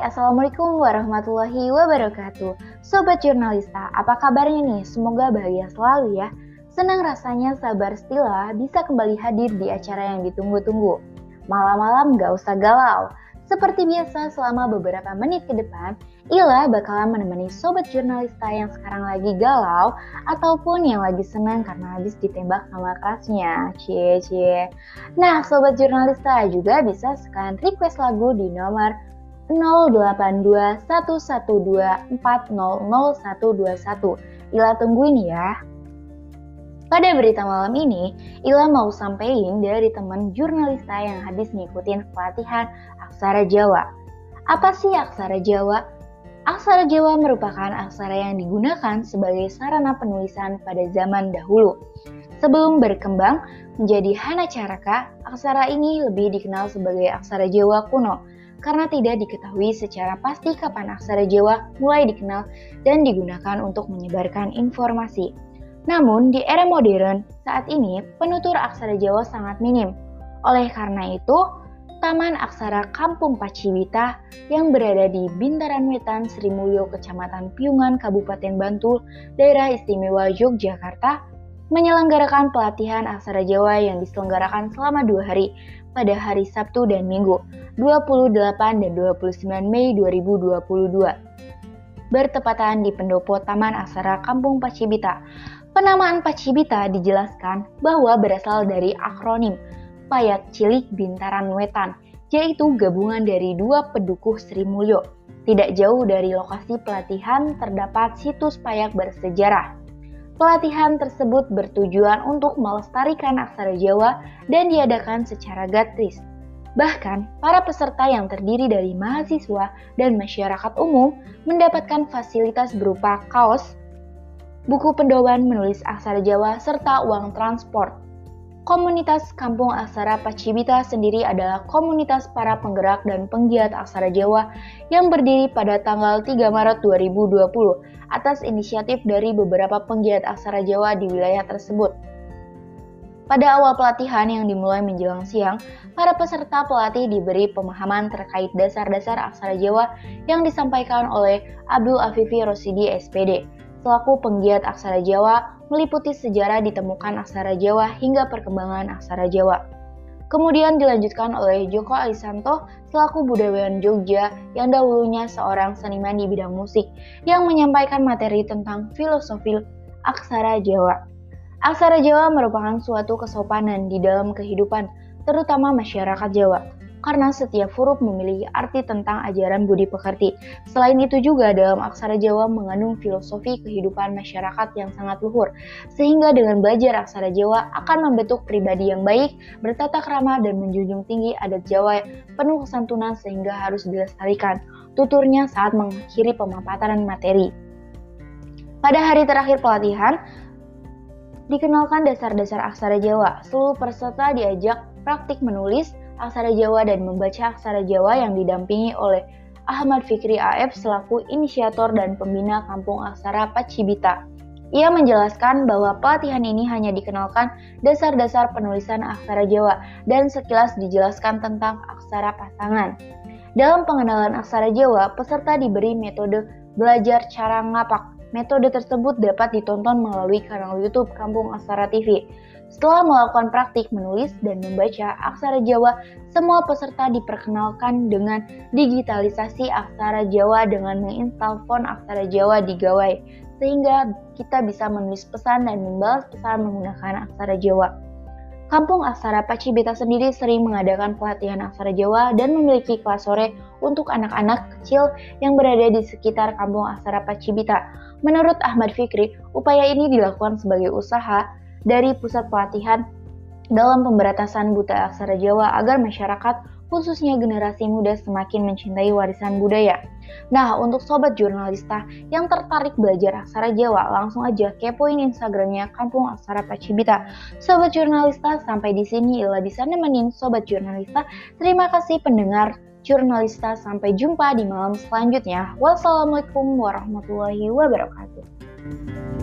Assalamualaikum warahmatullahi wabarakatuh. Sobat jurnalista, apa kabarnya nih? Semoga bahagia selalu ya. Senang rasanya sabar Stila bisa kembali hadir di acara yang ditunggu-tunggu. Malam-malam gak usah galau. Seperti biasa selama beberapa menit ke depan, Ila bakalan menemani sobat jurnalista yang sekarang lagi galau ataupun yang lagi senang karena habis ditembak sama kelasnya. Cie cie. Nah, sobat jurnalista juga bisa sekalian request lagu di nomor 082112400121. Ila tungguin ya. Pada berita malam ini, Ila mau sampein dari teman jurnalista yang habis ngikutin pelatihan aksara Jawa. Apa sih aksara Jawa? Aksara Jawa merupakan aksara yang digunakan sebagai sarana penulisan pada zaman dahulu. Sebelum berkembang menjadi Hana Caraka, aksara ini lebih dikenal sebagai aksara Jawa kuno karena tidak diketahui secara pasti kapan aksara Jawa mulai dikenal dan digunakan untuk menyebarkan informasi. Namun, di era modern, saat ini penutur aksara Jawa sangat minim. Oleh karena itu, Taman Aksara Kampung Pacibita yang berada di Bintaran Wetan, Sri Mulyo, Kecamatan Piungan, Kabupaten Bantul, Daerah Istimewa Yogyakarta, menyelenggarakan pelatihan aksara Jawa yang diselenggarakan selama dua hari pada hari Sabtu dan Minggu, 28 dan 29 Mei 2022. Bertepatan di pendopo Taman Aksara Kampung Pacibita, Penamaan Pacibita dijelaskan bahwa berasal dari akronim Payak Cilik Bintaran Wetan, yaitu gabungan dari dua pedukuh Sri Mulyo. Tidak jauh dari lokasi pelatihan terdapat situs payak bersejarah. Pelatihan tersebut bertujuan untuk melestarikan aksara Jawa dan diadakan secara gratis. Bahkan, para peserta yang terdiri dari mahasiswa dan masyarakat umum mendapatkan fasilitas berupa kaos, buku pendoban menulis aksara Jawa, serta uang transport. Komunitas Kampung Aksara Pacibita sendiri adalah komunitas para penggerak dan penggiat aksara Jawa yang berdiri pada tanggal 3 Maret 2020 atas inisiatif dari beberapa penggiat aksara Jawa di wilayah tersebut. Pada awal pelatihan yang dimulai menjelang siang, para peserta pelatih diberi pemahaman terkait dasar-dasar aksara Jawa yang disampaikan oleh Abdul Afifi Rosidi SPD selaku penggiat aksara Jawa meliputi sejarah ditemukan aksara Jawa hingga perkembangan aksara Jawa. Kemudian dilanjutkan oleh Joko Alisanto selaku budayawan Jogja yang dahulunya seorang seniman di bidang musik yang menyampaikan materi tentang filosofi aksara Jawa. Aksara Jawa merupakan suatu kesopanan di dalam kehidupan, terutama masyarakat Jawa karena setiap huruf memiliki arti tentang ajaran budi pekerti. Selain itu juga dalam aksara Jawa mengandung filosofi kehidupan masyarakat yang sangat luhur, sehingga dengan belajar aksara Jawa akan membentuk pribadi yang baik, bertata krama dan menjunjung tinggi adat Jawa penuh kesantunan sehingga harus dilestarikan. Tuturnya saat mengakhiri pemaparan materi. Pada hari terakhir pelatihan, dikenalkan dasar-dasar aksara Jawa. Seluruh peserta diajak praktik menulis, aksara Jawa dan membaca aksara Jawa yang didampingi oleh Ahmad Fikri AF selaku inisiator dan pembina Kampung Aksara Pacibita. Ia menjelaskan bahwa pelatihan ini hanya dikenalkan dasar-dasar penulisan aksara Jawa dan sekilas dijelaskan tentang aksara pasangan. Dalam pengenalan aksara Jawa, peserta diberi metode belajar cara ngapak. Metode tersebut dapat ditonton melalui kanal YouTube Kampung Aksara TV. Setelah melakukan praktik menulis dan membaca aksara Jawa, semua peserta diperkenalkan dengan digitalisasi aksara Jawa dengan menginstal font aksara Jawa di Gawai, sehingga kita bisa menulis pesan dan membalas pesan menggunakan aksara Jawa. Kampung Aksara Pacibita sendiri sering mengadakan pelatihan aksara Jawa dan memiliki kelas sore untuk anak-anak kecil yang berada di sekitar Kampung Aksara Pacibita. Menurut Ahmad Fikri, upaya ini dilakukan sebagai usaha dari pusat pelatihan dalam pemberantasan buta aksara Jawa agar masyarakat khususnya generasi muda semakin mencintai warisan budaya. Nah, untuk sobat jurnalista yang tertarik belajar aksara Jawa, langsung aja kepoin Instagramnya Kampung Aksara Pacibita. Sobat jurnalista, sampai di sini Ila bisa nemenin sobat jurnalista. Terima kasih pendengar jurnalista, sampai jumpa di malam selanjutnya. Wassalamualaikum warahmatullahi wabarakatuh.